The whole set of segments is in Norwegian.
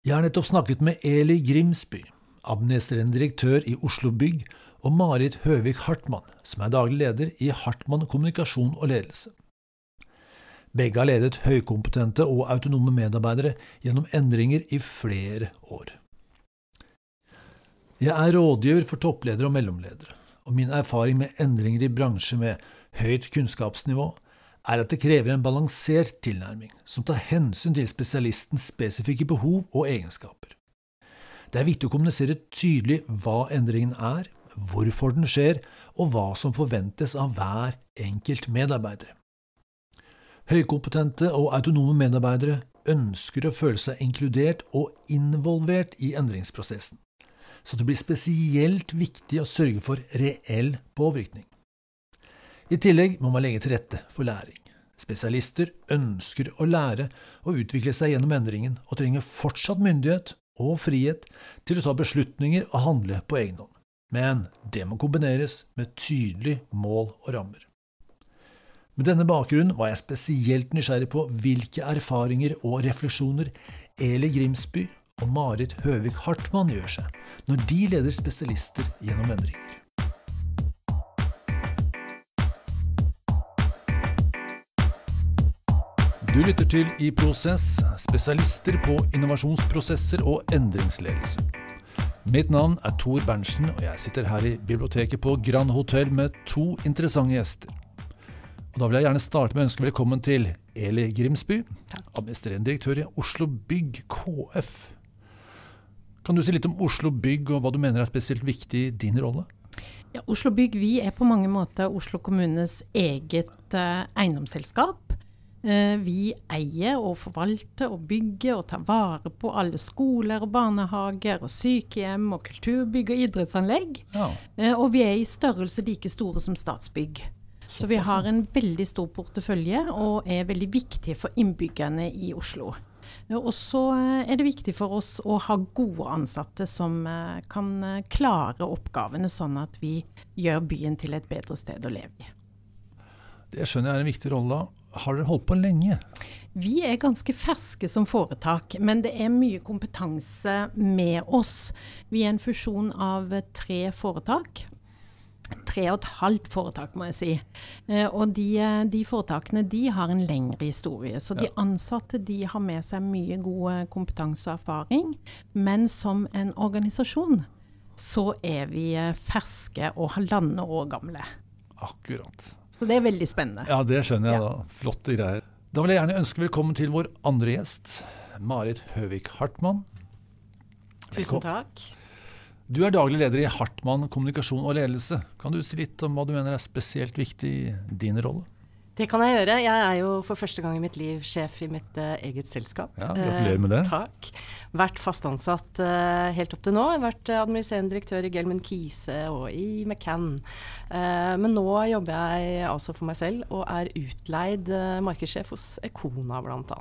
Jeg har nettopp snakket med Eli Grimsby, administrerende direktør i Oslo Bygg, og Marit Høvik Hartmann, som er daglig leder i Hartmann kommunikasjon og ledelse. Begge har ledet høykompetente og autonome medarbeidere gjennom endringer i flere år. Jeg er rådgiver for toppledere og mellomledere, og min erfaring med endringer i bransjer med høyt kunnskapsnivå er at det krever en balansert tilnærming som tar hensyn til spesialistens spesifikke behov og egenskaper. Det er viktig å kommunisere tydelig hva endringen er, hvorfor den skjer, og hva som forventes av hver enkelt medarbeider. Høykompetente og autonome medarbeidere ønsker å føle seg inkludert og involvert i endringsprosessen, så det blir spesielt viktig å sørge for reell påvirkning. I tillegg må man legge til rette for læring. Spesialister ønsker å lære og utvikle seg gjennom endringen, og trenger fortsatt myndighet og frihet til å ta beslutninger og handle på egen hånd. Men det må kombineres med tydelige mål og rammer. Med denne bakgrunnen var jeg spesielt nysgjerrig på hvilke erfaringer og refleksjoner Eli Grimsby og Marit Høvik Hartmann gjør seg når de leder spesialister gjennom endringer. Du lytter til I Prosess, spesialister på innovasjonsprosesser og endringsledelse. Mitt navn er Tor Berntsen, og jeg sitter her i biblioteket på Grand Hotell med to interessante gjester. Og Da vil jeg gjerne starte med å ønske velkommen til Eli Grimsby, administrerende direktør i Oslo Bygg KF. Kan du si litt om Oslo Bygg, og hva du mener er spesielt viktig i din rolle? Ja, Oslo Bygg vi er på mange måter Oslo kommunes eget eh, eiendomsselskap. Eh, vi eier og forvalter og bygger og tar vare på alle skoler og barnehager og sykehjem og kulturbygg og idrettsanlegg. Ja. Eh, og vi er i størrelse like store som Statsbygg. Så vi har en veldig stor portefølje og er veldig viktige for innbyggerne i Oslo. Eh, og så er det viktig for oss å ha gode ansatte som kan klare oppgavene, sånn at vi gjør byen til et bedre sted å leve i. Det skjønner jeg er en viktig rolle. Har dere holdt på lenge? Vi er ganske ferske som foretak, men det er mye kompetanse med oss. Vi er en fusjon av tre foretak. Tre og et halvt foretak, må jeg si. Eh, og de, de foretakene de har en lengre historie. Så de ansatte de har med seg mye god kompetanse og erfaring. Men som en organisasjon så er vi ferske og halvannet år gamle. Akkurat. Så det er veldig spennende. Ja, det skjønner jeg Ja. da. Flotte greier. Da vil jeg gjerne ønske velkommen til vår andre gjest, Marit Høvik Hartmann. Tusen takk. Du er daglig leder i Hartmann kommunikasjon og ledelse. Kan du si litt om hva du mener er spesielt viktig i din rolle? Det kan jeg gjøre. Jeg er jo for første gang i mitt liv sjef i mitt uh, eget selskap. Ja, gratulerer med det. Eh, takk. Vært fast ansatt uh, helt opp til nå. Jeg har vært eh, administrerende direktør i Gelman Kise og i McCann. Uh, men nå jobber jeg altså for meg selv og er utleid markedssjef hos Ekona bl.a.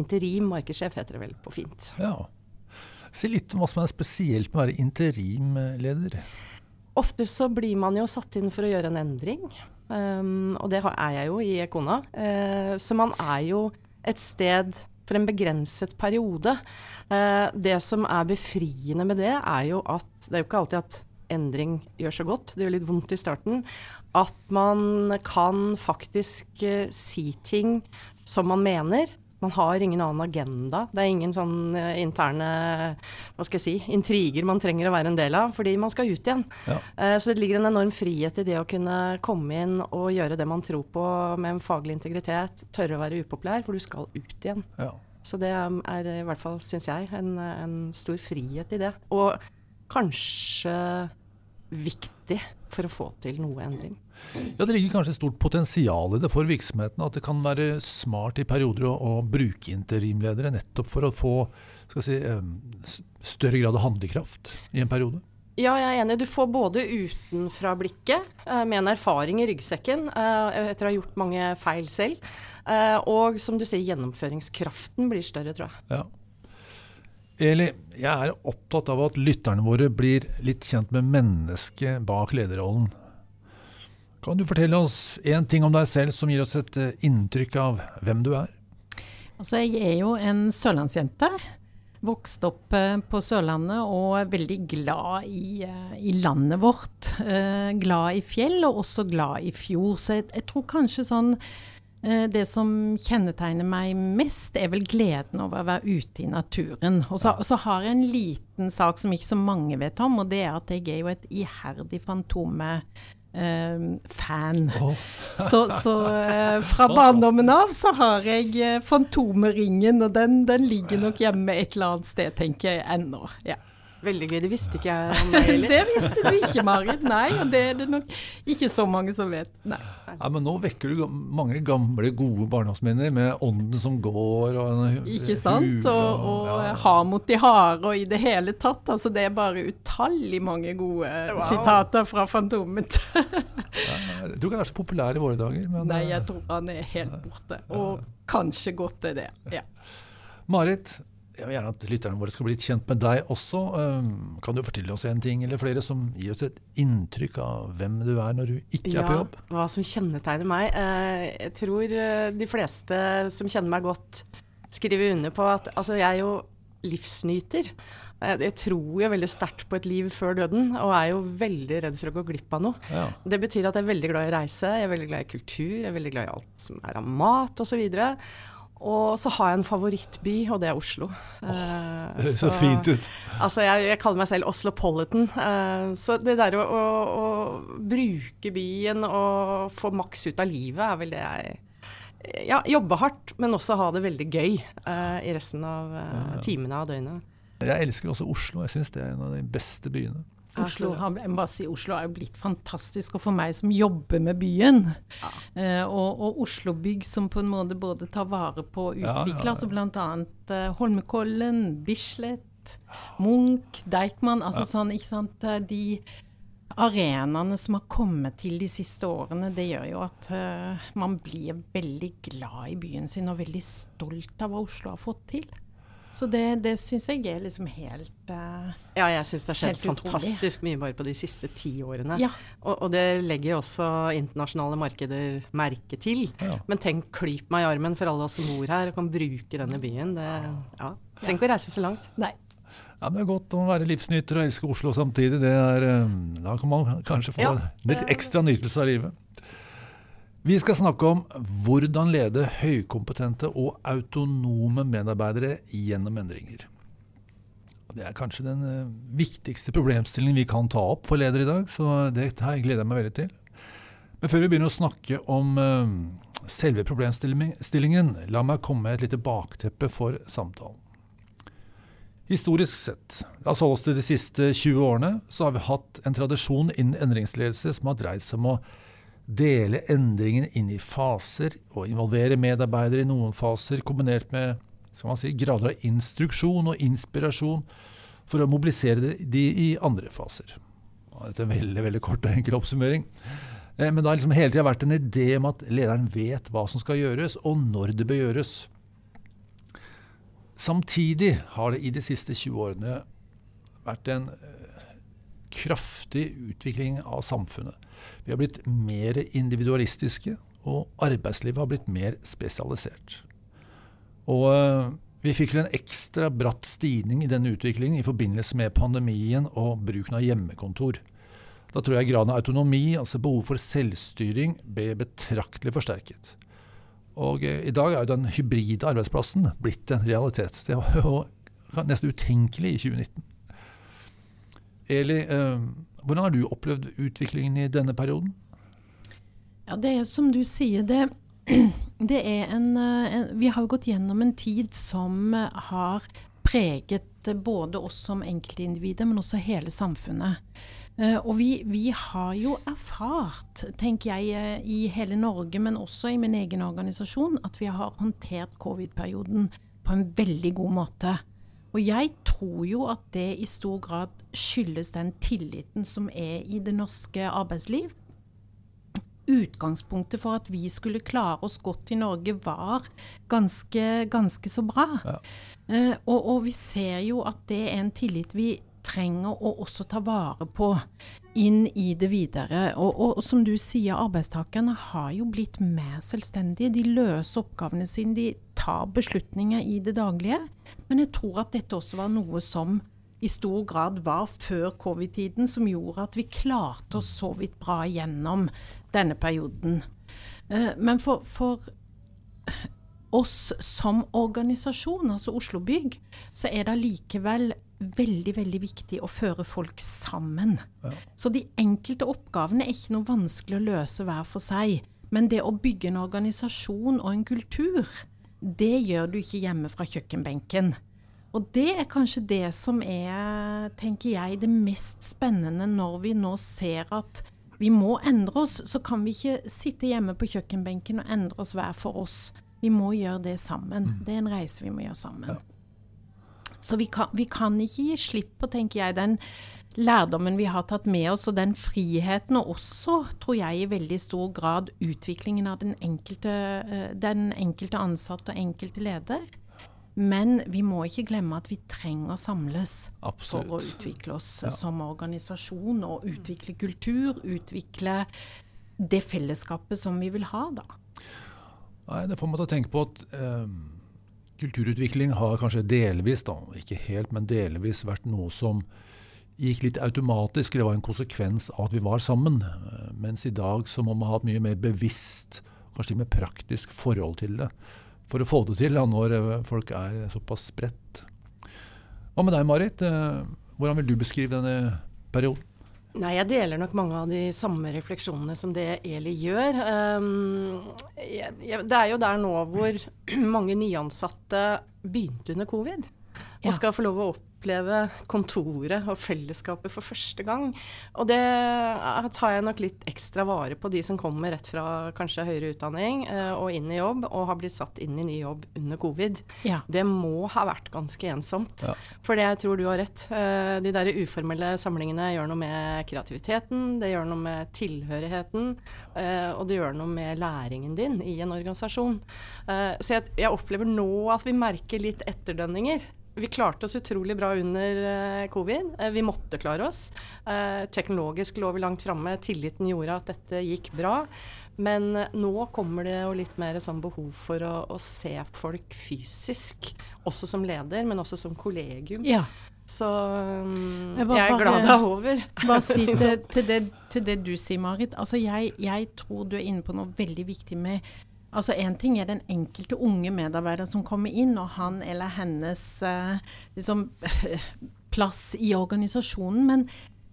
Interim markedssjef heter det vel på fint. Ja. Si litt om hva som er spesielt med å være interimleder. Ofte så blir man jo satt inn for å gjøre en endring. Um, og det er jeg jo i Ekona. Uh, så man er jo et sted for en begrenset periode. Uh, det som er befriende med det, er jo at det er jo ikke alltid at endring gjør så godt. Det gjør litt vondt i starten. At man kan faktisk uh, si ting som man mener. Man har ingen annen agenda. Det er ingen sånn eh, interne hva skal jeg si, intriger man trenger å være en del av, fordi man skal ut igjen. Ja. Eh, Så det ligger en enorm frihet i det å kunne komme inn og gjøre det man tror på med en faglig integritet. Tørre å være upopulær, for du skal ut igjen. Ja. Så det er i hvert fall, syns jeg, en, en stor frihet i det. Og kanskje viktig for å få til noe endring. Ja, Det ligger kanskje et stort potensial i det for virksomheten. At det kan være smart i perioder å, å bruke interimledere nettopp for å få skal si, større grad av handlekraft i en periode. Ja, jeg er enig. Du får både utenfra-blikket, eh, med en erfaring i ryggsekken eh, etter å ha gjort mange feil selv, eh, og som du sier, gjennomføringskraften blir større, tror jeg. Ja. Eli, jeg er opptatt av at lytterne våre blir litt kjent med mennesket bak lederrollen. Kan du fortelle oss én ting om deg selv som gir oss et eh, inntrykk av hvem du er? Altså, jeg er jo en sørlandsjente. Vokst opp eh, på Sørlandet og veldig glad i, eh, i landet vårt. Glad i fjell, og også glad i fjord. Så jeg, jeg tror kanskje sånn det som kjennetegner meg mest, er vel gleden over å være ute i naturen. Og så, og så har jeg en liten sak som ikke så mange vet om, og det er at jeg er jo et iherdig Fantome fan. Oh. Så, så eh, fra barndommen av så har jeg eh, Fantomeringen, og den, den ligger nok hjemme et eller annet sted, tenker jeg ennå. Ja. Veldig gøy. Det visste ikke jeg om deg heller. Det visste du ikke, Marit. Nei, og det er det nok ikke så mange som vet. Nei. Ja, men nå vekker du mange gamle, gode barndomsminner med ånden som går og en Ikke sant? Og, Og, og ja. ha mot de harde og i det hele tatt. Altså, det er bare utallig mange gode Wow. sitater fra Fantomet. Jeg tror ikke han er så populær i våre dager. Men, Nei, eh, jeg tror han er helt borte. Og kanskje godt er det. Ja. Marit, jeg vil gjerne at lytterne våre skal bli litt kjent med deg også. Um, Kan du fortelle oss en ting eller flere som gir oss et inntrykk av hvem du er når du ikke er på jobb? hva som kjennetegner meg? Eh, jeg tror eh, de fleste som kjenner meg godt, skriver under på at altså, jeg er jo livsnyter. Eh, Jeg tror jo veldig sterkt på et liv før døden, og er jo veldig redd for å gå glipp av noe. Ja. Det betyr at jeg er veldig glad i reise, jeg er veldig glad i kultur, jeg er veldig glad i alt som er av mat osv. Og så har jeg en favorittby, og det er Oslo. Oh, Det høres så fint ut. Altså, jeg, jeg kaller meg selv Oslopolitan. eh, så det der å, å, å bruke byen og få maks ut av livet, er vel det jeg Ja, jobbe hardt, men også ha det veldig gøy uh, i resten av uh, timene av døgnet. Jeg elsker også Oslo. Jeg syns det er en av de beste byene. Oslo har, jeg må bare si, Oslo er jo blitt fantastisk, og for meg som jobber med byen. Eh, og, og Oslo Bygg som på en måte både tar vare på og utvikler, ja, ja. altså bl.a. Eh, Holmenkollen, Bislett, Munch, Deichman. Altså sånn, ikke sant. eh, De arenaene som har kommet til de siste årene, det gjør jo at eh, man blir veldig glad i byen sin og veldig stolt av hva Oslo har fått til. Så det, det syns jeg er liksom helt uh, Ja, jeg syns det har skjedd fantastisk mye bare på de siste ti årene. Ja. Og, og det legger jo også internasjonale markeder merke til. Ja. Men tenk, klyp meg i armen for alle oss som bor her og kan bruke denne byen. Det, ja, Trenger ikke å reise så langt. Nei. Ja, men Det er godt å være livsnyter og elske Oslo samtidig. Det er, eh, da kan man kanskje få Ja. litt ekstra nytelse av livet. Vi skal snakke om hvordan lede høykompetente og autonome medarbeidere gjennom endringer. Det er kanskje den eh, viktigste problemstillingen vi kan ta opp for ledere i dag, så det her gleder jeg meg veldig til. Men før vi begynner å snakke om eh, selve problemstillingen, la meg komme med et lite bakteppe for samtalen. Historisk sett, la oss holde oss til de siste 20 årene, så har vi hatt en tradisjon innen endringsledelse som har dreid seg om å dele endringene inn i faser og involvere medarbeidere i noen faser, kombinert med si, grader av instruksjon og inspirasjon for å mobilisere de- i andre faser. Dette er en veldig, veldig kort og enkel oppsummering. Eh, Men det har liksom hele tida vært en idé om at lederen vet hva som skal gjøres, og når det bør gjøres. Samtidig har det i de siste 20 årene vært en eh, kraftig utvikling av samfunnet. Vi har blitt mer individualistiske, og arbeidslivet har blitt mer spesialisert. Og eh, vi fikk en ekstra bratt stigning i denne utviklingen i forbindelse med pandemien og bruken av hjemmekontor. Da tror jeg graden av autonomi, altså behov for selvstyring, ble betraktelig forsterket. Og eh, i dag er jo den hybride arbeidsplassen blitt en realitet. Det var jo nesten utenkelig i 2019. Eli, eh, hvordan har du opplevd utviklingen i denne perioden? Ja, det er som du sier, det, det er en, eh, en Vi har gått gjennom en tid som eh, har preget både oss som enkeltindivider, men også hele samfunnet. Eh, Og vi, vi har jo erfart, tenker jeg, i hele Norge, men også i min egen organisasjon, at vi har håndtert covid-perioden på en veldig god måte. Og jeg tror jo at det i stor grad skyldes den tilliten som er i det norske arbeidsliv utgangspunktet for at vi skulle klare oss godt i Norge, var ganske, ganske så bra. Ja. Eh, og, og vi ser jo at det er en tillit vi trenger å også ta vare på inn i det videre. Og, og, og som du sier, arbeidstakerne har jo blitt mer selvstendige. De løser oppgavene sine, de tar beslutninger i det daglige. Men jeg tror at dette også var noe som i stor grad var før covid-tiden, som gjorde at vi klarte oss så vidt bra gjennom denne perioden. Eh, men for, for oss som organisasjon, altså Oslo Bygg, så er det likevel veldig veldig viktig å føre folk sammen. Ja. Så de enkelte oppgavene er ikke noe vanskelig å løse hver for seg. Men det å bygge en organisasjon og en kultur, det gjør du ikke hjemme fra kjøkkenbenken. Og det er kanskje det som er, tenker jeg, det mest spennende når vi nå ser at vi må endre oss. Så kan vi ikke sitte hjemme på kjøkkenbenken og endre oss hver for oss. Vi må gjøre det sammen. Mm. Det er en reise vi må gjøre sammen. Ja. Så vi kan, vi kan, ikke gi slipp på, tenker jeg, den lærdommen vi har tatt med oss, og den friheten, og også, tror jeg, i veldig stor grad utviklingen av den enkelte, eh, den enkelte ansatte og enkelte leder. Men vi må ikke glemme at vi trenger å samles Absolutt. for å utvikle oss ja. som organisasjon og utvikle kultur. Utvikle det fellesskapet som vi vil ha, da. Nei, Det får meg til å tenke på at eh, kulturutvikling har kanskje delvis, da, ikke helt, men delvis vært noe som gikk litt automatisk. Det var en konsekvens av at vi var sammen. Mens i dag så må man ha et mye mer bevisst, kanskje til og praktisk forhold til det for å få det til da, når eh, folk er såpass spredt. Hva med deg, Marit? Eh, hvordan vil du beskrive denne perioden? Nei, jeg deler nok mange av de samme refleksjonene som det Eli gjør. Jeg, det er jo der nå hvor mange nyansatte begynte under covid. Og skal få lov å opp oppleve kontoret og fellesskapet for første gang. Og det tar jeg nok litt ekstra vare på, de som kommer rett fra kanskje høyere utdanning eh, og inn i jobb, og har blitt satt inn i ny jobb under covid. Ja. Det må ha vært ganske ensomt. Ja. For det jeg tror du har rett. Eh, de der uformelle samlingene gjør noe med kreativiteten, det gjør noe med tilhørigheten, eh, og det gjør noe med læringen din i en organisasjon. Så jeg, jeg opplever nå at vi merker litt etterdønninger vi klarte oss utrolig bra under uh, covid. Uh, vi måtte klare oss. Uh, teknologisk lå vi langt framme. Tilliten gjorde at dette gikk bra. Men nå kommer det jo litt mer sånn behov for å, å, se folk fysisk. Også som leder, men også som kollegium. Ja. Så um, jeg, jeg, er glad det er over. Bare si til, til, det, til, det, du sier, Marit. Altså jeg, jeg tror du er inne på noe veldig viktig med Altså Én ting er den enkelte unge medarbeider som kommer inn, og han eller hennes eh, liksom, plass i organisasjonen. Men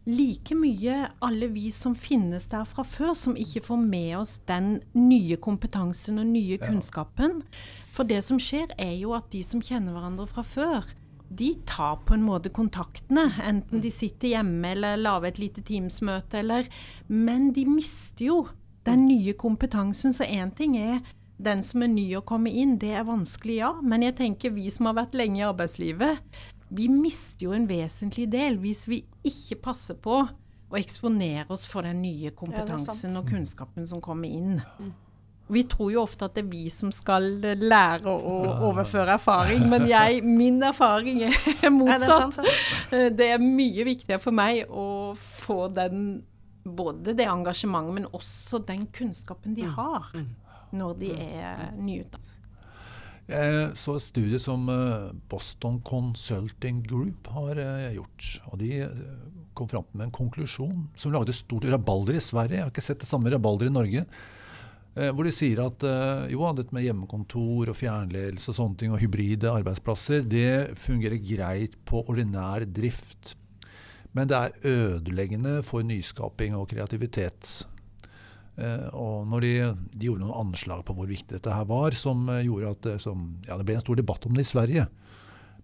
like mye alle vi som finnes der fra før, som ikke får med oss den nye kompetansen og nye kunnskapen. For det som skjer, er jo at de som kjenner hverandre fra før, de tar på en måte kontaktene. Enten de sitter hjemme eller lager et lite Teams-møte, eller Men de mister jo den nye kompetansen. Så én ting er den som er ny å komme inn, det er vanskelig, ja. Men jeg tenker vi som har vært lenge i arbeidslivet, vi mister jo en vesentlig del hvis vi ikke passer på å eksponere oss for den nye kompetansen ja, og kunnskapen som kommer inn. Mm. Vi tror jo ofte at det er vi som skal lære å overføre erfaring, men jeg, min erfaring er motsatt. Det er mye viktigere for meg å få den både det engasjementet, men også den kunnskapen de mm. har mm. når de mm. er nyutdannet. Jeg så et studie som eh, Boston Consulting Group har eh, gjort. og De eh, kom fram med en konklusjon som lagde stort rabalder i Sverige. Jeg har ikke sett det samme rabalder i Norge. Hvor de sier at jo, dette med hjemmekontor og fjernledelse og sånne ting, og hybride arbeidsplasser, det fungerer greit på ordinær drift. Men det er ødeleggende for nyskaping og kreativitet. Eh, og når de, de, gjorde noen anslag på hvor viktig dette her var, som eh, gjorde at eh, som, ja, det ble en stor debatt om det i Sverige.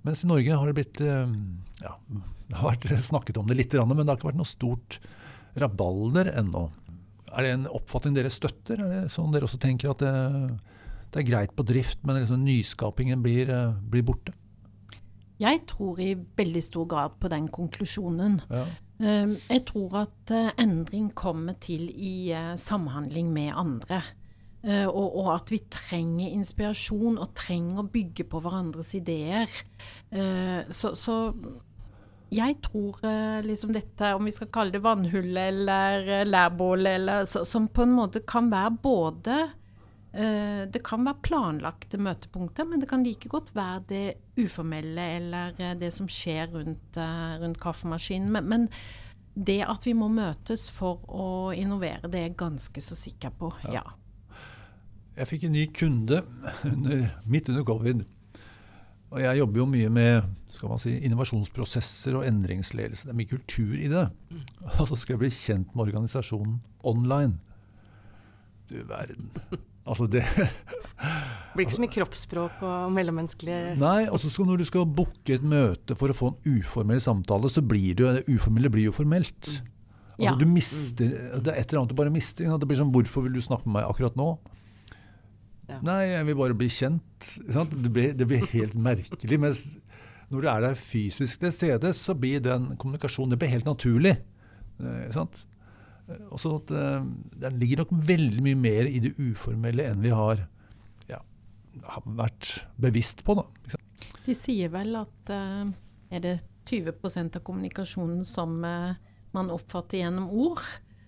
Mens i Norge har det blitt ja, det har vært snakket om det litt, men det har ikke vært noe stort rabalder ennå. Er det en oppfatning dere støtter? Er det sånn dere også tenker at det, det er greit på drift, men liksom nyskapingen blir, blir borte? Jeg tror i veldig stor grad på den konklusjonen. Ja. Ehm, jeg tror at eh, endring kommer til i eh, samhandling med andre. Eh, og, og, at vi trenger inspirasjon og trenger å bygge på hverandres ideer. Så, så jeg tror liksom dette, om vi skal kalle det vannhull eller lærbål, eller, så, som på en måte kan være både det kan være planlagte møtepunkter, men det kan like godt være det uformelle eller eh, det som skjer rundt, eh, rundt kaffemaskinen. Men, men, det at vi må møtes for å innovere, det er jeg ganske så sikker på. ja. ja. Jeg fikk en ny kunde under, midt under covid. Og jeg jobber jo mye med skal man si, innovasjonsprosesser og endringsledelse. Det er mye kultur i det. Mm. Og så skal jeg bli kjent med organisasjonen online. Du verden. Altså det Blir ikke så mye kroppsspråk og mellommenneskelig Nei, altså når du skal booke et møte for å få en uformell samtale, så blir det jo det uformelle blir jo formelt. Mm. Altså ja. du mister, Det er et eller annet du bare mister. Det blir sånn 'Hvorfor vil du snakke med meg akkurat nå?' Ja. Nei, jeg vil bare bli kjent. Det blir, det blir, helt merkelig. Mens når du er der fysisk til stede, så blir den kommunikasjonen det blir helt naturlig. Eh, sant? Også at uh, Det ligger nok veldig mye mer i det uformelle enn vi har, ja, har vært bevisst på. Da, De sier vel at uh, er det 20% av kommunikasjonen som uh, man oppfatter gjennom ord.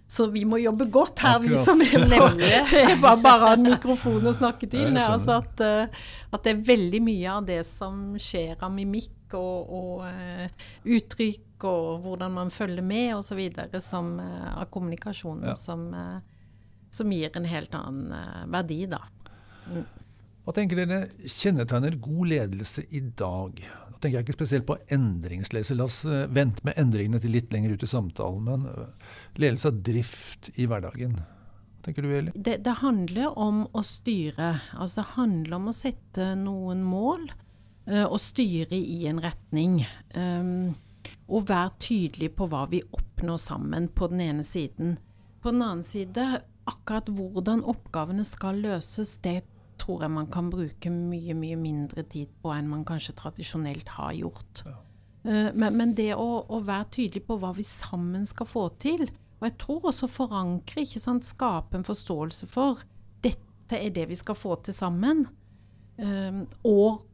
Så vi må jobbe godt her, Akkurat. vi som er bare, bare har en mikrofon å snakke til. Altså at, at, det er veldig mye av det som skjer av mimikk og, og uttrykk og hvordan man følger med osv. uh, av kommunikasjonen ja. som, uh, som, gir en helt annen verdi, da. Mm. Hva tenker dere kjennetegner god ledelse i dag? Da tenker jeg ikke spesielt på endringsledelse. La oss vente med endringene til litt lenger ut i samtalen. Men ledelse av drift i hverdagen. Hva tenker du, Eli? Det, det handler om å styre. Altså det handler om å sette noen mål og styre i en retning. Um, og være tydelig på hva vi oppnår sammen, på den ene siden. På den annen side, akkurat hvordan oppgavene skal løses, det tror jeg man kan bruke mye, mye mindre tid på enn man kanskje tradisjonelt har gjort. Ja. Uh, men, men, det å, å, være tydelig på hva vi sammen skal få til, og jeg tror også forankre, ikke sant, skape en forståelse for dette er det vi skal få til sammen, og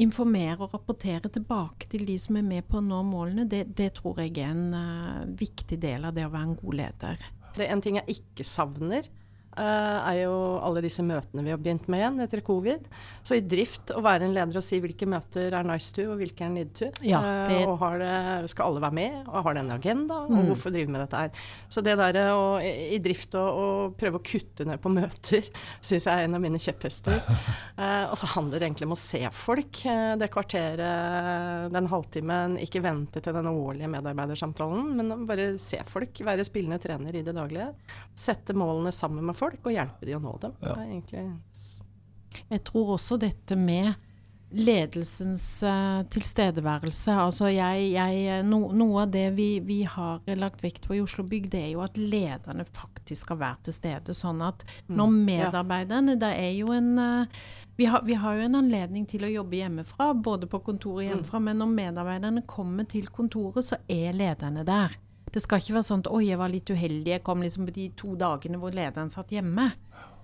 informere og rapportere tilbake til de som er med på å nå målene, det, det tror jeg er en uh, viktig del av det å være en god leder. Det er en ting jeg ikke savner, er jo alle disse møtene vi har begynt med igjen etter covid. Så i drift å være en leder og si hvilke møter er nice to, og hvilke er need to. Ja, eh, det... og det, skal alle være med, og har det en agenda, og mm. hvorfor drive med dette her. Så det der å, i drift å, å prøve å kutte ned på møter syns jeg er en av mine kjepphester. Uh, og så handler det egentlig om å se folk. det kvarteret, den halvtimen, ikke vente til den årlige medarbeidersamtalen, men bare se folk. Være spillende trener i det daglige. Sette målene sammen med folk folk og hjelpe de å nå dem. Ja. Jeg tror også dette med ledelsens uh, tilstedeværelse. Altså jeg, jeg, no, noe av det vi, vi, har lagt vekt på i Oslo Bygg, det er jo at lederne faktisk skal være til stede. Sånn at mm. når medarbeiderne Det er jo en uh, vi, har, vi har, jo en anledning til å jobbe hjemmefra, både på kontoret mm. hjemmefra, mm. men når medarbeiderne kommer til kontoret, så er lederne der. Det skal ikke være sånn at 'oi, jeg var litt uheldig, jeg kom liksom på de to dagene hvor lederen satt hjemme'.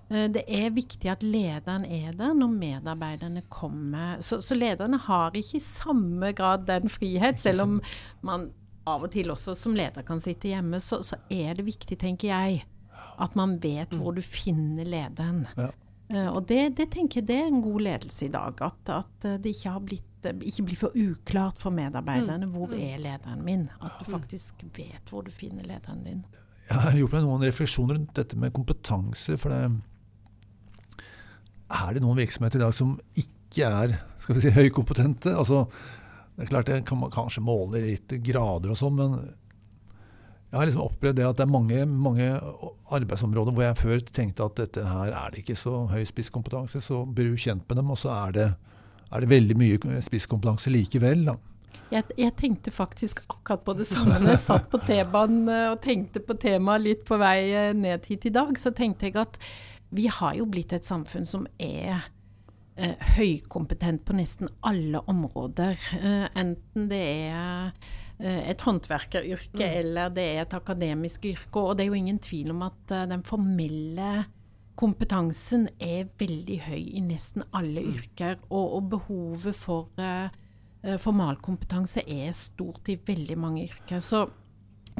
Eh, det er viktig at lederen er der når medarbeiderne kommer. Så, så lederne har ikke i samme grad den frihet, selv om man av og til også som leder kan sitte hjemme. Så, så er det viktig, tenker jeg, at man vet hvor du finner lederen. Ja. Uh, og det, det, tenker jeg det er en god ledelse i dag. At, at det ikke har blitt ikke blir for uklart for medarbeiderne. Mm. Hvor mm. er lederen min? At du faktisk vet hvor du finner lederen din. Jeg har gjort meg noen refleksjoner rundt dette med kompetanse. For det, er det noen virksomheter i dag som ikke er skal vi si, høykompetente? Altså, det er klart jeg kan kanskje måle litt grader og sånn, men jeg har liksom opplevd det at det er mange, mange, arbeidsområder hvor jeg før tenkte at dette her er det ikke så høy spisskompetanse, så blir du kjent med dem, og så er det er det veldig mye spisskompetanse likevel. da. Jeg, jeg, tenkte faktisk akkurat på det samme når jeg satt på T-banen eh, og tenkte på temaet litt på vei eh, ned hit i dag. Så tenkte jeg at vi har jo blitt et samfunn som er eh, høykompetent på nesten alle områder. Eh, enten det er eh, et håndverkeryrke mm. eller det er et akademisk yrke. Og det er jo ingen tvil om at uh, den formelle kompetansen er veldig høy i nesten alle mm. yrker, og, og behovet for uh, formalkompetanse er stort i veldig mange yrker. Så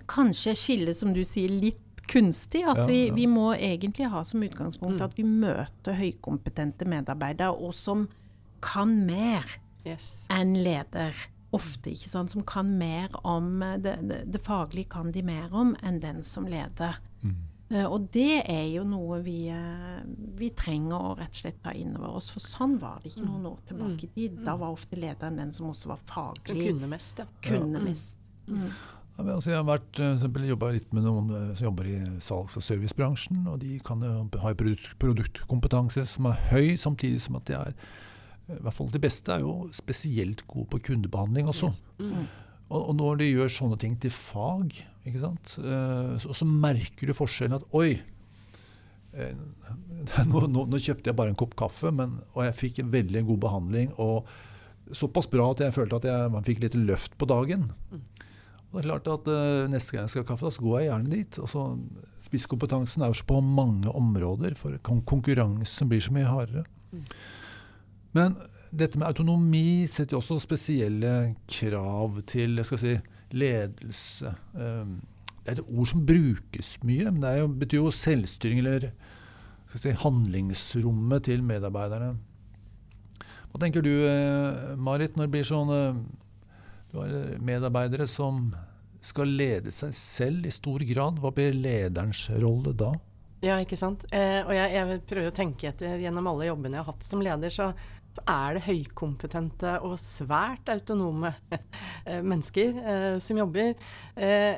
kanskje skillet, som du sier, litt kunstig. At Ja, vi, ja. vi må egentlig ha som utgangspunkt Mm. at vi møter høykompetente medarbeidere, og som kan mer Yes. enn leder. Ofte, ikke sant. Som kan mer om det, det, det faglige kan de mer om enn den som leder. Eh, og det er jo noe vi, eh, vi trenger å rett og slett ta inn over oss. For sånn var det ikke noen år tilbake i tid. Da var ofte lederen den som også var faglig kunne mest, ja. kunne mest. Ja, men altså jeg har vært, eh, jobba litt med noen som jobber i salgs- og servicebransjen. og De kan jo ha produkt, produktkompetanse som er høy, samtidig som at de er i hvert fall De beste er jo spesielt gode på kundebehandling også. Yes. Mm. Og, når de gjør sånne ting til fag, ikke sant? eh, så, så merker du forskjellen at oi eh, nå, nå, nå kjøpte jeg bare en kopp kaffe, men, og jeg fikk en veldig god behandling. og Såpass bra at jeg følte at jeg man fikk litt løft på dagen. Og det er klart at uh, Neste gang jeg skal ha kaffe, da, så går jeg gjerne dit. Altså, Spisskompetansen er jo så på mange områder, for konkurransen blir så mye hardere. Men dette med autonomi setter jo også spesielle krav til jeg skal si, ledelse. Um, Det er et ord som brukes mye, men det jo, betyr jo selvstyring eller si, handlingsrommet til medarbeiderne. Hva tenker du, eh, Marit, når det blir sånn eh, Du har medarbeidere som skal lede seg selv i stor grad. Hva blir lederens rolle da? Ja, ikke sant. Eh, og jeg, jeg prøver å tenke etter gjennom alle jobbene jeg har hatt som leder, så, så er det høykompetente og svært autonome eh, mennesker eh, som jobber. Eh,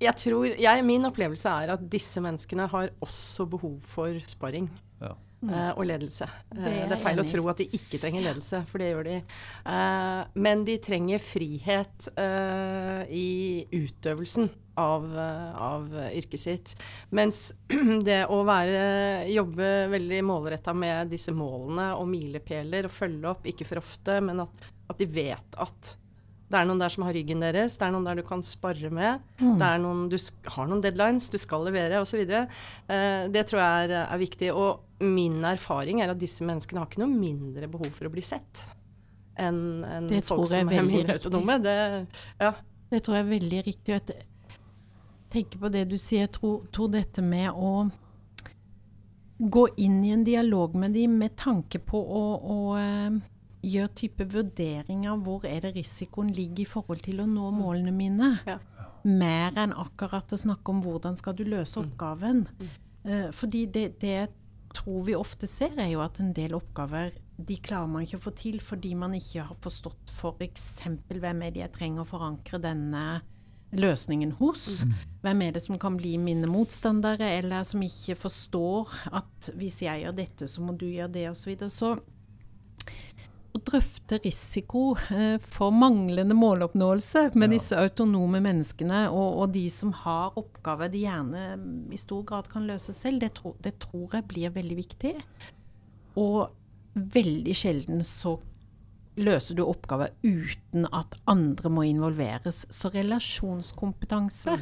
jeg tror, jeg, Min opplevelse er at disse menneskene har også behov for sparring. Ja. eh, og ledelse. Det er det, er feil å tro at de ikke trenger ledelse, for det gjør de. Eh, men de trenger frihet eh, i utøvelsen av, eh, av yrket sitt. Mens det å være, jobbe veldig målretta med disse målene og milepæler og følge opp, ikke for ofte, men at, at de vet at det er noen der som har ryggen deres, det er noen der du kan spare med. Det er noen, du har noen deadlines, du skal levere osv. Eh, det tror jeg er, er viktig. Og min erfaring er at disse menneskene har ikke noe mindre behov for å bli sett enn en folk som er mindre autonome. Det, ja. Det tror jeg er veldig riktig. Tenker på det du sier. Jeg tror, tror dette med å gå inn i en dialog med dem med tanke på å, å eh, gjøre type vurderinger. Hvor er det risikoen ligger i forhold til å nå målene mine? Ja. Mer enn akkurat å snakke om hvordan skal du løse oppgaven. Eh, fordi det, det jeg tror vi ofte ser, er jo at en del oppgaver de klarer man ikke å få til fordi man ikke har forstått f.eks. hvem er det jeg trenger å forankre denne løsningen hos. Hvem er det som kan bli mine motstandere, eller som ikke forstår at hvis jeg gjør dette, så må du gjøre det, osv. Så, videre. så å drøfte risiko eh, for manglende måloppnåelse med Ja. disse autonome menneskene, og, og de som har oppgaver de gjerne mm, i stor grad kan løse selv, det, tro, det tror jeg blir veldig viktig. Og veldig sjelden så løser du oppgaver uten at andre må involveres. Så relasjonskompetanse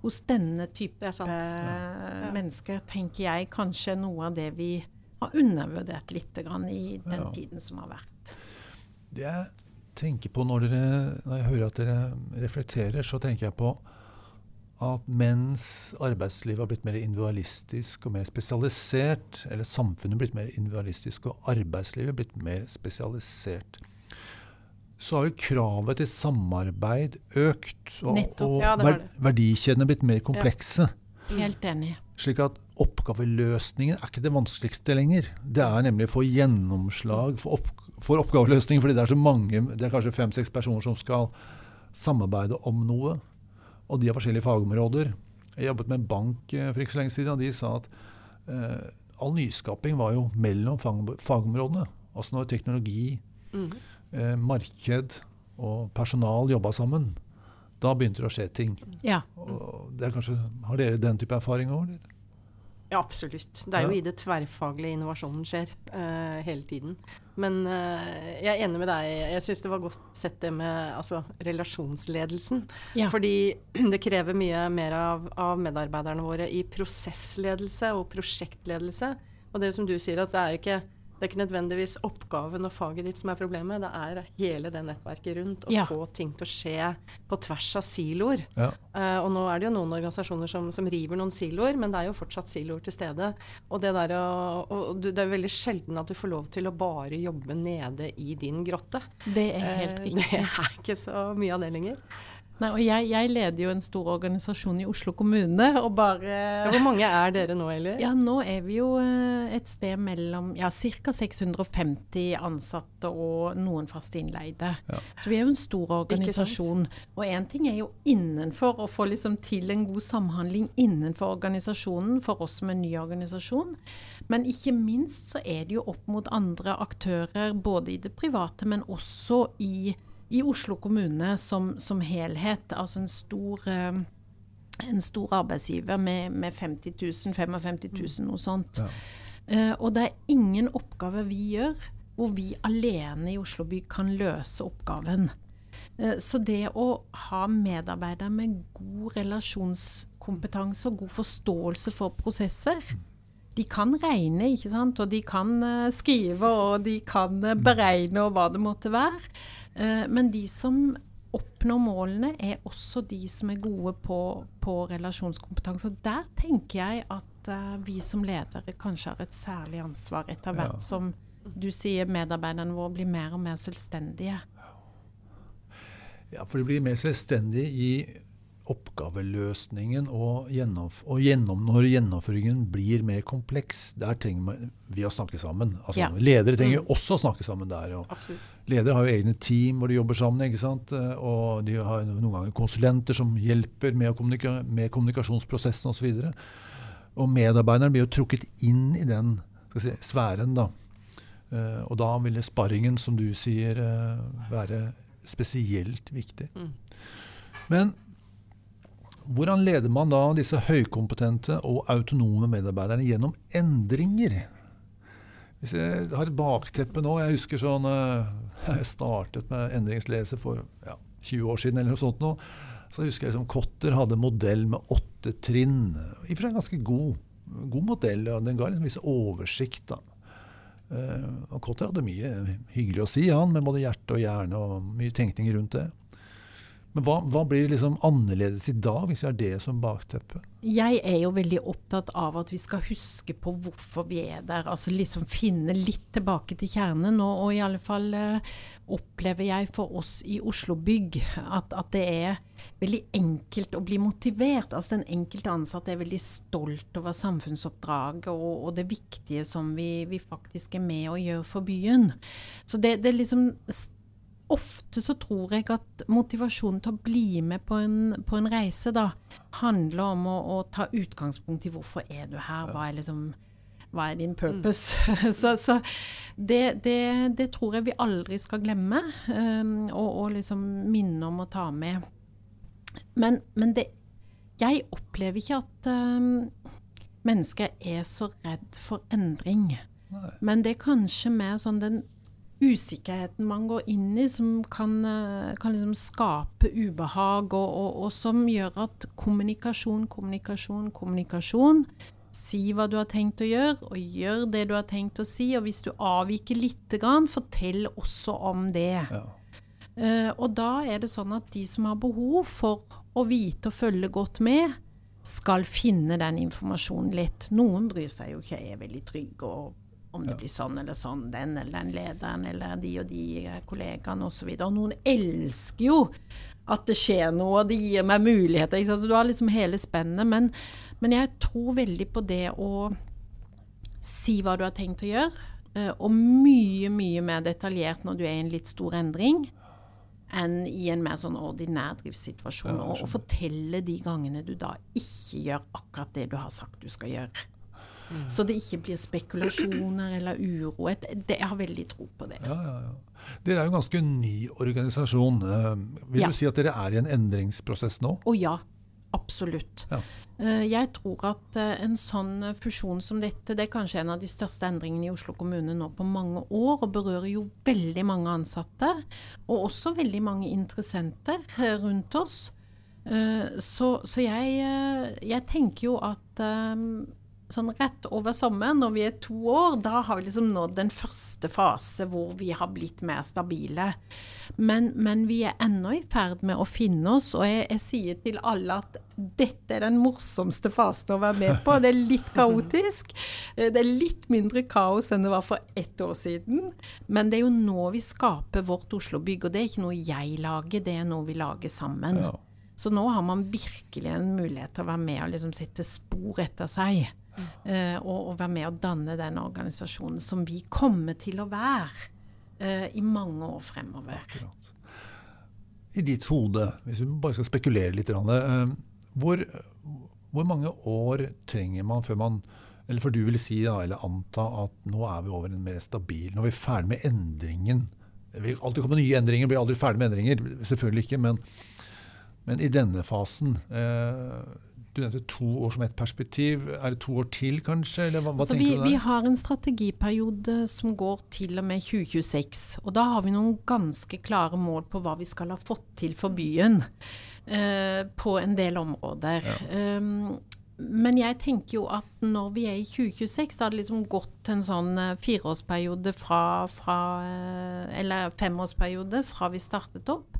hos denne type eh, mennesker tenker jeg kanskje er noe av det vi har undervurdert litt grann i den Ja. tiden som har vært. Det jeg tenker på når, dere, når jeg hører at dere reflekterer, så tenker jeg på at mens arbeidslivet har blitt mer individualistisk og mer spesialisert, eller samfunnet blitt mer individualistisk og arbeidslivet blitt mer spesialisert, så har jo kravet til samarbeid økt. Og, Nettopp. og Ja, det ver- verdikjedene blitt mer komplekse. Helt enig. Slik at oppgaveløsningen er ikke det vanskeligste lenger. Det er nemlig å få gjennomslag for, opp, for oppgaveløsning, fordi det er så mange, det er kanskje fem-seks personer som skal samarbeide om noe. Og de har forskjellige fagområder. Jeg jobbet med en bank eh, for ikke så lenge siden, og de sa at eh, all nyskaping var jo mellom fag, fagområdene. Altså når teknologi, mm. eh, marked og personal jobba sammen, da begynte det å skje ting. Ja. Og det er kanskje, har dere den type erfaring òg? Ja, absolutt. Det er jo Ja. i det tverrfaglige innovasjonen skjer uh, hele tiden. Men uh, jeg er enig med deg. Jeg syns det var godt sett det med altså, relasjonsledelsen. Ja. Fordi det krever mye mer av, av medarbeiderne våre i prosessledelse og prosjektledelse. Og det som du sier, at det er ikke Det er ikke nødvendigvis oppgaven og faget ditt som er problemet, det er hele det nettverket rundt. Å Ja. få ting til å skje på tvers av siloer. Ja. Uh, og nå er det jo noen organisasjoner som, som river noen siloer, men det er jo fortsatt siloer til stede. Og det, der og, og du, det er veldig sjelden at du får lov til å bare jobbe nede i din grotte. Det er helt Eh, riktig. Det er ikke så mye av det lenger. Nei, og jeg, jeg leder jo en stor organisasjon i Oslo kommune, og bare Ja, hvor mange er dere nå, Eli? Ja, nå er vi jo eh, et sted mellom ja, ca. 650 ansatte og noen fast innleide. Ja. Så vi er jo en stor organisasjon. Og én ting er jo innenfor, å få liksom til en god samhandling innenfor organisasjonen, for oss som en ny organisasjon. Men ikke minst så er det jo opp mot andre aktører, både i det private, men også i, i Oslo kommune som, som helhet. Altså en stor eh, en stor arbeidsgiver med, med 50 000, 55 000, noe sånt. Ja. Eh, og det er ingen oppgave vi gjør hvor vi alene i Oslo by kan løse oppgaven. Eh, så det å ha medarbeidere med god relasjonskompetanse og god forståelse for prosesser de kan regne, ikke sant? og de kan eh, skrive, og de kan eh, beregne, og hva det måtte være. Eh, men de som oppnår målene, er også de som er gode på, på relasjonskompetanse. Og der tenker jeg at vi som ledere kanskje har et særlig ansvar etter hvert Ja. som du sier medarbeiderne våre blir mer og mer selvstendige. Ja, for de blir mer selvstendige i oppgaveløsningen, og, gjennomf og gjennom, når gjennomføringen blir mer kompleks, der trenger vi å snakke sammen. Altså, Ja. Ledere trenger mm. også å snakke sammen der. Ledere har jo egne team hvor de jobber sammen, og de har noen ganger konsulenter som hjelper med, kommunika med kommunikasjonsprosessen osv. Og, så og medarbeideren blir jo trukket inn i den si, sfæren. da. Eh, og da vil sparringen, som du sier, eh, være spesielt viktig. Mm. Men hvordan leder man da disse høykompetente og autonome medarbeiderne gjennom endringer? Hvis jeg har et bakteppe nå Jeg husker sånn eh, Jeg startet med endringsleser for ja, 20 år siden, eller noe sånt nå. Så husker jeg liksom Kotter hadde modell med åtte trinn. I og for seg ganske god, god modell. og Den ga liksom viss oversikt. da. Eh, og Kotter hadde mye hyggelig å si, han, med både hjerte og hjerne, og mye tenkning rundt det. Men hva, hva blir liksom annerledes i dag, hvis vi har det som bakteppe? Jeg er jo veldig opptatt av at vi skal huske på hvorfor vi er der. Altså liksom finne litt tilbake til kjernen. Og, og i alle fall eh, opplever jeg for oss i Oslo Bygg at, at det er veldig enkelt å bli motivert. Altså den enkelte ansatte er veldig stolt over samfunnsoppdraget og, og det viktige som vi, vi faktisk er med og gjør for byen. Så det, det liksom Ofte så tror jeg at motivasjonen til å bli med på en, på en reise da, handler om å, å ta utgangspunkt i hvorfor er du her, hva er liksom hva er din purpose? så så det, det, det tror jeg vi aldri skal glemme, um, og, og liksom minne om å ta med. Men, men det, jeg opplever ikke at um, mennesker er så redd for endring. Nei. Men det er kanskje mer sånn den usikkerheten man går inn i, som kan, eh, kan liksom skape ubehag, og, og, og som gjør at kommunikasjon, kommunikasjon, kommunikasjon Si hva du har tenkt å gjøre, og gjør det du har tenkt å si. Og hvis du avviker lite grann, fortell også om det. Ja. Uh, og da er det sånn at de som har behov for å vite og følge godt med, skal finne den informasjonen litt. Noen bryr seg jo ikke, er veldig trygge og om det blir sånn eller sånn, den eller den lederen eller de og de eh, kollegaene osv. Og, og noen elsker jo at det skjer noe, og det gir meg muligheter. Så du har liksom hele spennet. Men, men jeg tror veldig på det å si hva du har tenkt å gjøre, eh, og mye, mye mer detaljert når du er i en litt stor endring enn i en mer sånn ordinær driftssituasjon. Ja, og, og fortelle de gangene du da ikke gjør akkurat det du har sagt du skal gjøre. Så det ikke blir spekulasjoner eller uro. Det, jeg har veldig tro på det. Ja, ja, ja. Dere er jo en ganske ny organisasjon. Eh, Vil du si at dere er i en endringsprosess nå? Å ja, absolutt. Eh, Jeg tror at eh, en sånn fusjon som dette, det er kanskje en av de største endringene i Oslo kommune nå på mange år, og berører jo veldig mange ansatte, og også veldig mange interessenter rundt oss. Så, så jeg, jeg tenker jo at sånn rett over sommeren, når vi er to år, da har vi liksom nådd den første fase hvor vi har blitt mer stabile. Men, men vi er ennå i ferd med å finne oss, og jeg, jeg, sier til alle at dette er den morsomste fasen å være med på. Det er litt kaotisk. Det er litt mindre kaos enn det var for ett år siden. Men det er jo nå vi skaper vårt Oslo-bygg, og det er ikke noe jeg lager, det er noe vi lager sammen. Ja. Så nå har man virkelig en mulighet til å være med og liksom sitte spor etter seg. Uh, og, og, være med å danne den organisasjonen som vi kommer til å være uh, i mange år fremover. Akkurat. I ditt hode, hvis vi bare skal spekulere litt, uh, hvor, hvor, mange år trenger man før man Eller for du vil si da, eller anta at nå er vi over en mer stabil Nå er vi ferdig med endringen. Det vil alltid komme nye endringer, blir aldri ferdig med endringer. Selvfølgelig ikke. men men i denne fasen eh, Du nevnte to år som et perspektiv. Er det to år til, kanskje? Eller hva, hva altså, tenker vi, du der? Vi har en strategiperiode som går til og med 2026. Og da har vi noen ganske klare mål på hva vi skal ha fått til for byen. Eh, på en del områder. Ja. Um, men jeg tenker jo at når vi er i 2026, da har det liksom gått en sånn uh, fireårsperiode fra, fra uh, Eller femårsperiode fra vi startet opp.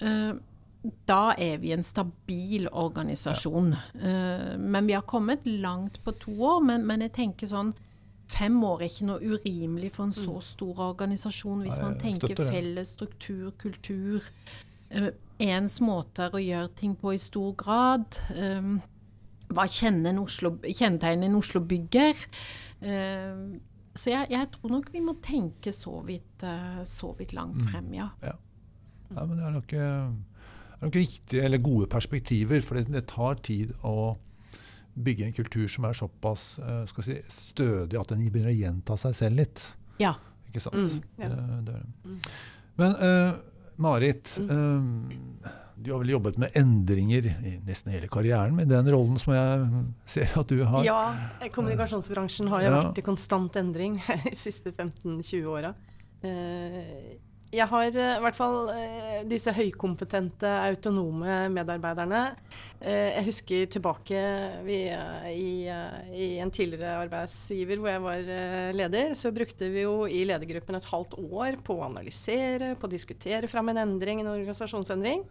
Uh, da er vi en stabil organisasjon. Ja. Uh, men vi har kommet langt på to år. Men, men, jeg tenker sånn Fem år er ikke noe urimelig for en så mm. stor organisasjon hvis man tenker felles struktur, kultur, uh, ens måter å gjøre ting på i stor grad. Um, hva kjennetegner en Oslo-bygger? Så jeg, jeg, tror nok vi må tenke så vidt, så vidt langt mm. frem, ja. ja. ja men det er nok er nok riktige eller gode perspektiver. For det, tar tid å bygge en kultur som er såpass uh, si, stødig at den begynner å gjenta seg selv litt. Ja. Ikke sant? Mm, ja. det, det mm. Men uh, Marit, um, du har vel jobbet med endringer i nesten hele karrieren med den rollen som jeg ser at du har? Ja, kommunikasjonsbransjen har jo ja. vært i konstant endring de siste 15-20 åra. Uh, jeg har eh, i hvert fall eh, disse høykompetente, autonome medarbeiderne. Eh, jeg husker tilbake i, i, en tidligere arbeidsgiver hvor jeg var leder, så brukte vi jo i ledergruppen et halvt år på å analysere, på å diskutere fram en endring, en organisasjonsendring.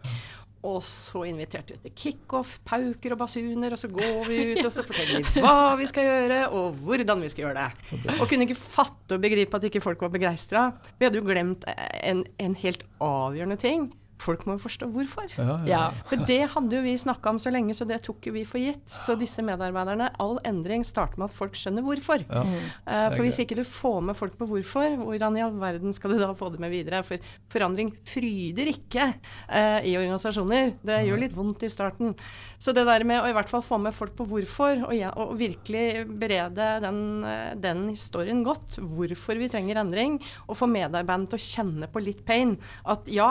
Og så inviterte vi til kickoff, pauker og basuner, og så går vi ut og så forteller vi hva vi skal gjøre, og hvordan vi skal gjøre det. Og kunne ikke fatte og begripe at ikke folk var begeistra. Vi hadde jo glemt en, en helt avgjørende ting folk må jo forstå hvorfor. Ja, ja. Ja, for det hadde jo vi snakka om så lenge, så det tok jo vi for gitt. Så disse medarbeiderne, all endring starter med at folk skjønner hvorfor. Uh, for hvis ikke du får med folk på hvorfor, hvordan i all verden skal du da få det med videre? For forandring fryder ikke uh, i organisasjoner. Det gjør litt vondt i starten. Så det der med å i hvert fall få med folk på hvorfor, og, og virkelig berede den, uh, den, historien godt, hvorfor vi trenger endring, og få medarbeiderne til å kjenne på litt pain, at ja,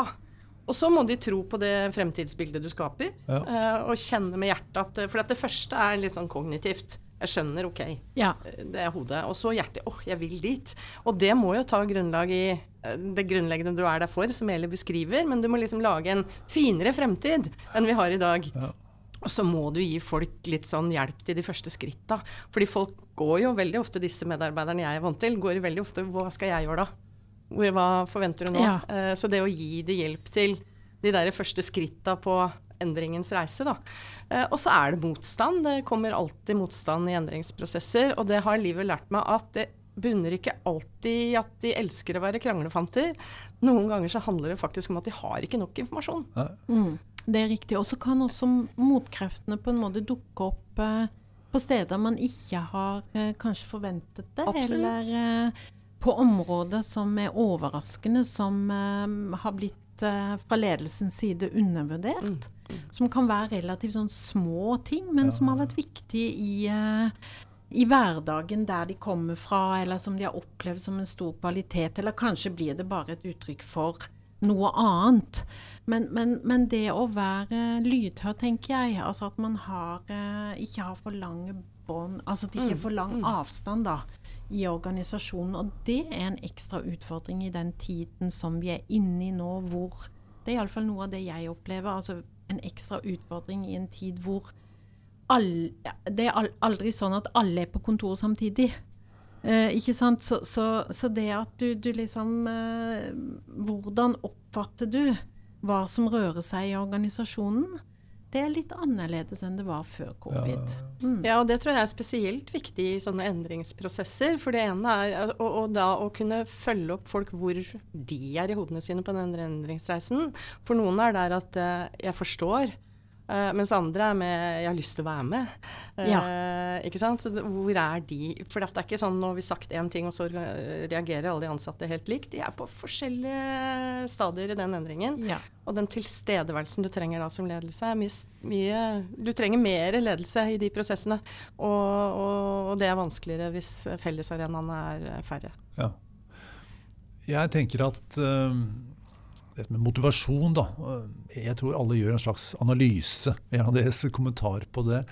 og så må de tro på det fremtidsbildet du skaper, ja. uh, og kjenne med hjertet at For at det første er litt sånn kognitivt. Jeg skjønner, OK, ja. Eh, det er hodet. Og så hjertet. Åh, oh, jeg vil dit. Og det må jo ta grunnlag i eh, det grunnleggende du er der for, som Eli beskriver, men du må liksom lage en finere fremtid enn vi har i dag. Ja. Og så må du gi folk litt sånn hjelp til de første skritta. Fordi folk går jo veldig ofte, disse medarbeiderne jeg er vant til, går veldig ofte Hva skal jeg gjøre da? Hva forventer du nå? Ja. Uh, så det å gi det hjelp til de der første skritta på endringens reise, da. Uh, og så er det motstand. Det kommer alltid motstand i endringsprosesser. Og det har livet lært meg at det bunner ikke alltid i at de elsker å være kranglefanter. Noen ganger så handler det faktisk om at de har ikke nok informasjon. Mm, det er riktig. Og så kan også motkreftene på en måte dukke opp uh, på steder man ikke har kanskje forventet det. Absolutt. Eller på områder som er overraskende, som uh, har blitt uh, fra ledelsens side undervurdert. Mm. Mm. Som kan være relativt sånn små ting, men ja. som har vært viktige i, uh, i hverdagen der de kommer fra, eller som de har opplevd som en stor kvalitet. Eller kanskje blir det bare et uttrykk for noe annet. Men, men, men det å være lydhør, tenker jeg, altså at man har, ikke har for lange bånd Altså at det ikke er mm. for lang mm. avstand, da i organisasjonen. Og det er en ekstra utfordring i den tiden som vi er inne i nå, hvor Det er iallfall noe av det jeg opplever. altså En ekstra utfordring i en tid hvor, all, det er aldri sånn at alle er på kontoret samtidig. Eh, ikke sant? Så, så, så, det at du, du liksom eh, Hvordan oppfatter du hva som rører seg i organisasjonen? Det er litt annerledes enn det var før covid. Mm. Ja, og det tror jeg er spesielt viktig i sånne endringsprosesser. For det ene er å, og da å kunne følge opp folk hvor de er i hodene sine på den endringsreisen. For noen er der at uh, jeg forstår, Uh, mens andre er med 'jeg har lyst til å være med'. Uh, ja. Ikke sant? Så hvor er de? For det er ikke sånn nå har vi sagt én ting, og så reagerer alle de ansatte helt likt. De er på forskjellige stadier i den endringen. Ja. Og den tilstedeværelsen du trenger da som ledelse, er mye, mye Du trenger mer ledelse i de prosessene. Og, og, og det er vanskeligere hvis fellesarenaene er færre. Ja. Jeg tenker at uh dette med motivasjon, da. Jeg tror alle gjør en slags analyse. Av deres kommentar på det.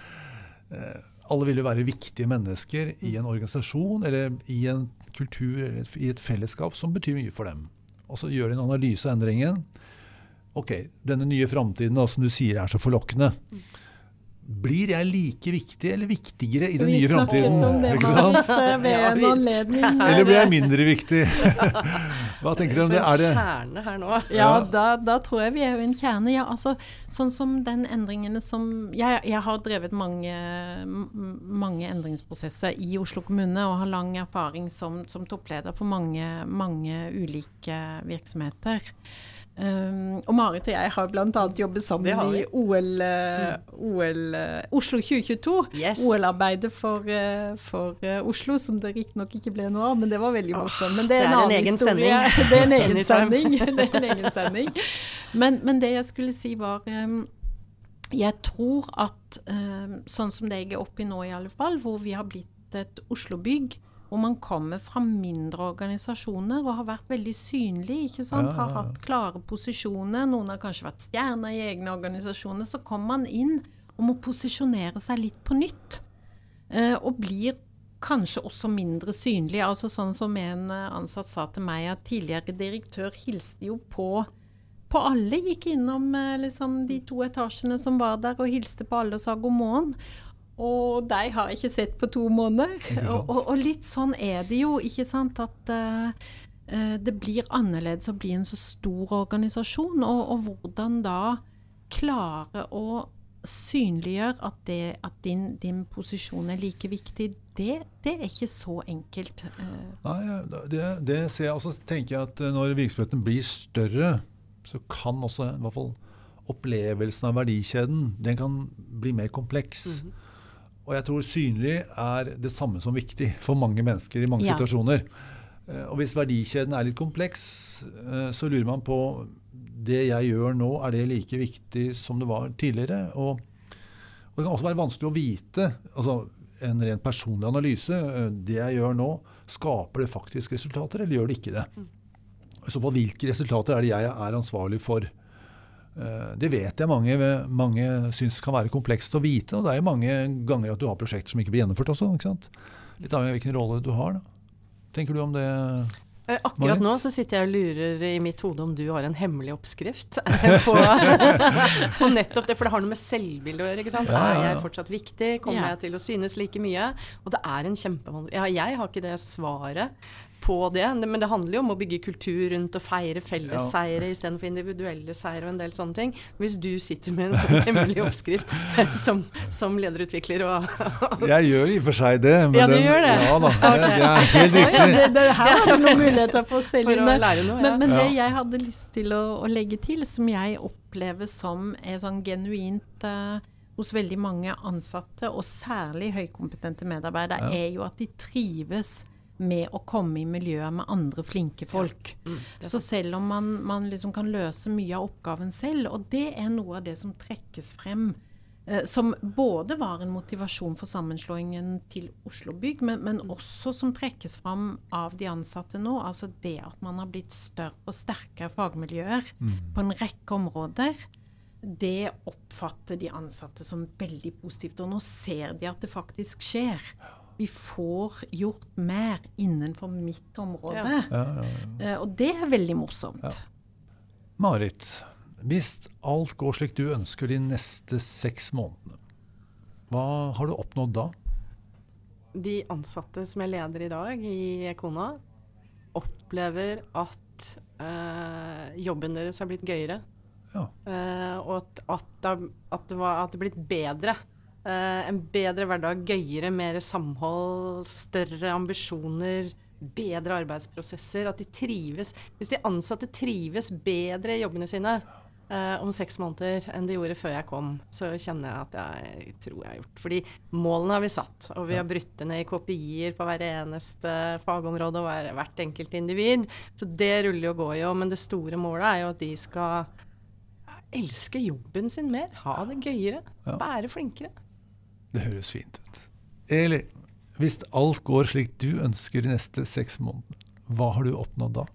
Eh, alle vil jo være viktige mennesker i en organisasjon eller i en kultur eller i et fellesskap som betyr mye for dem. Og så gjør de en analyse av endringen. Ok, denne nye framtiden som du sier er så forlokkende. Blir jeg like viktig eller viktigere i den nye framtiden? Vi snakket om det ved en anledning. Eller blir jeg mindre viktig? Hva tenker du om det? Er det kjerne her nå? Ja, da, da, tror jeg vi er jo en kjerne. Ja, altså, sånn som den endringene som Jeg, jeg har drevet mange, mange, endringsprosesser i Oslo kommune og har lang erfaring som, som toppleder for mange, mange ulike virksomheter. Um, og Marit og jeg har bl.a. jobbet sammen i OL, uh, OL uh, Oslo 2022. Yes. OL-arbeidet for, uh, for Oslo, som det riktignok ikke ble noe av, men det var veldig morsomt. Men det er, det er en, en egen historie. sending. det er en egen sending. det er en egen sending. Men, men, det jeg skulle si var um, Jeg tror at um, sånn som det jeg er oppe i nå, i alle fall, hvor vi har blitt et Oslo-bygg hvor man kommer fra mindre organisasjoner og har vært veldig synlig. ikke sant? Har hatt klare posisjoner. Noen har kanskje vært stjerner i egne organisasjoner. Så kommer man inn og må posisjonere seg litt på nytt. Eh, og blir kanskje også mindre synlig. Altså sånn som en eh, ansatt sa til meg, at tidligere direktør hilste jo på på alle. Gikk innom eh, liksom, de to etasjene som var der og hilste på alle og sa god morgen. Og de har jeg ikke sett på to måneder. Og, og, og, litt sånn er det jo, ikke sant. At uh, det blir annerledes å bli en så stor organisasjon. Og, og hvordan da klare å synliggjøre at, det, at din, din, posisjon er like viktig, det, det, er ikke så enkelt. Nei, det, det ser jeg. Og så tenker jeg at når virksomheten blir større, så kan også i hvert fall opplevelsen av verdikjeden den kan bli mer kompleks. Mm -hmm. Og jeg tror synlig er det samme som viktig for mange mennesker i mange ja. situasjoner. Eh, og hvis verdikjeden er litt kompleks, eh, så lurer man på det jeg gjør nå, er det like viktig som det var tidligere? Og, og det kan også være vanskelig å vite. altså En rent personlig analyse. Eh, det jeg gjør nå, skaper det faktisk resultater, eller gjør det ikke det? Mm. I så fall hvilke resultater er det jeg er ansvarlig for? Eh, det vet jeg mange, mange syns kan være komplekst å vite. Og det er jo mange ganger at du har prosjekter som ikke blir gjennomført også. ikke sant? Litt avhengig av hvilken rolle du har. da. Tenker du om det? Eh, akkurat nå så sitter jeg og lurer i mitt hode om du har en hemmelig oppskrift på, på nettopp det. For det har noe med selvbilde å gjøre. ikke sant? Ja, ja, ja. Er jeg fortsatt viktig? Kommer jeg til å synes like mye? Og det er en kjempevanskelig ja, Jeg har ikke det svaret på det. Men det handler jo om å bygge kultur rundt og feire fellesseire ja. istedenfor individuelle seire og en del sånne ting. Hvis du sitter med en sånn hemmelig oppskrift som, som lederutvikler og, Jeg gjør i og for seg det. ja, du den, gjør det? Ja da, okay. det, er helt riktig. Ja, det, det, her har du noen muligheter for å selge inn. Men, men, det jeg hadde lyst til å, å, legge til, som jeg opplever som er sånn genuint uh, hos veldig mange ansatte, og særlig høykompetente medarbeidere, ja. er jo at de trives med å komme i miljøet med andre flinke folk. Ja. Mm, så selv om man, man liksom kan løse mye av oppgaven selv, og det er noe av det som trekkes frem, eh, som både var en motivasjon for sammenslåingen til Oslo Bygg, men, men, mm. også som trekkes fram av de ansatte nå. Altså det at man har blitt større og sterkere fagmiljøer mm. på en rekke områder. Det oppfatter de ansatte som veldig positivt, og nå ser de at det faktisk skjer. Ja vi får gjort mer innenfor mitt område. Ja. Ja, ja, uh, og det er veldig morsomt. Marit, hvis alt går slik du ønsker de neste seks månedene, Hva har du oppnådd da? De ansatte som jeg leder i dag i Ekona, opplever at øh, jobben deres har blitt gøyere. Ja. Uh, og at, at, det, at, det var, at det er blitt bedre. Eh, en bedre hverdag, gøyere, mer samhold, større ambisjoner, bedre arbeidsprosesser. At de trives. Hvis de ansatte trives bedre i jobbene sine eh, om seks måneder enn de gjorde før jeg kom, så kjenner jeg at jeg tror jeg har gjort. Fordi målene har vi satt, og vi har brutt det ned i KPI-er på hver eneste fagområde og hver, hvert enkelt individ. Så det ruller og går jo. Men det store målet er jo at de skal elske jobben sin mer. Ha det gøyere. Være flinkere. Det høres fint ut. Eli, hvis alt går slik du ønsker de neste seks månedene, hva har du oppnådd da?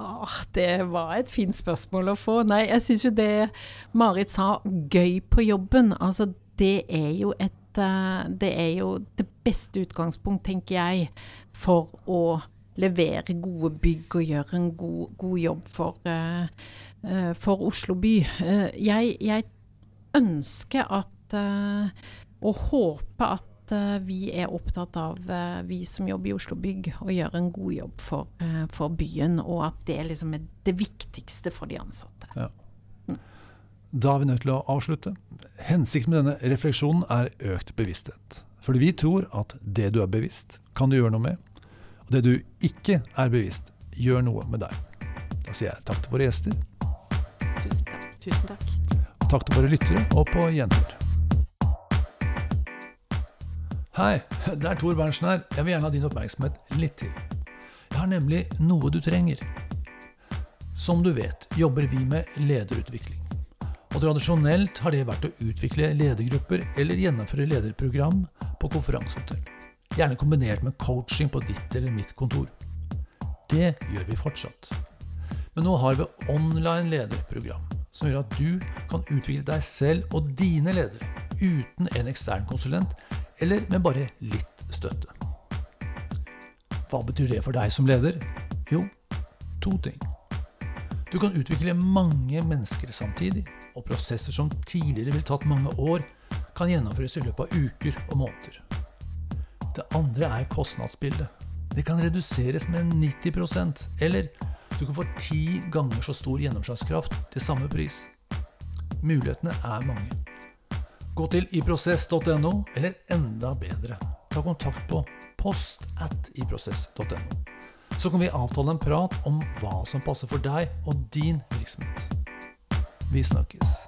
Åh, det var et fint spørsmål å få. Nei, jeg syns jo det Marit sa, gøy på jobben, altså det er jo et eh, Det er jo det beste utgangspunkt, tenker jeg, for å levere gode bygg og gjøre en god, god jobb for, uh, uh, for Oslo by. Jeg, jeg, ønsker at og håper at vi er opptatt av, vi som jobber i Oslo Bygg, å gjøre en god jobb for, for byen, og at det liksom er det viktigste for de ansatte. Ja. Da er vi nødt til å avslutte. Hensikten med denne refleksjonen er økt bevissthet. Fordi vi tror at det du er bevisst, kan du gjøre noe med. Og det du ikke er bevisst, gjør noe med deg. Da sier jeg takk til våre gjester. Tusen takk. Tusen takk. Takk til våre lyttere, og på gjenhør. Hei, det er Tor Berntsen her. Jeg vil gjerne ha din oppmerksomhet litt til. Jeg har nemlig noe du trenger. Som du vet, jobber vi med lederutvikling. Og tradisjonelt har det vært å utvikle ledergrupper eller gjennomføre lederprogram på konferansehotell. Gjerne kombinert med coaching på ditt eller mitt kontor. Det gjør vi fortsatt. Men nå har vi online lederprogram, som gjør at du kan utvikle deg selv og dine ledere uten en ekstern konsulent, eller med bare litt støtte. Hva betyr det for deg som leder? Jo, to ting. Du kan utvikle mange mennesker samtidig, og prosesser som tidligere ville tatt mange år, kan gjennomføres i løpet av uker og måneder. Det andre er kostnadsbildet. Det kan reduseres med 90% eller du kan få ti ganger så stor gjennomslagskraft til samme pris. Mulighetene er mange. Gå til iprosess.no, eller enda bedre, ta kontakt på post at iprosess.no. Så kan vi avtale en prat om hva som passer for deg og din virksomhet. Vi snakkes.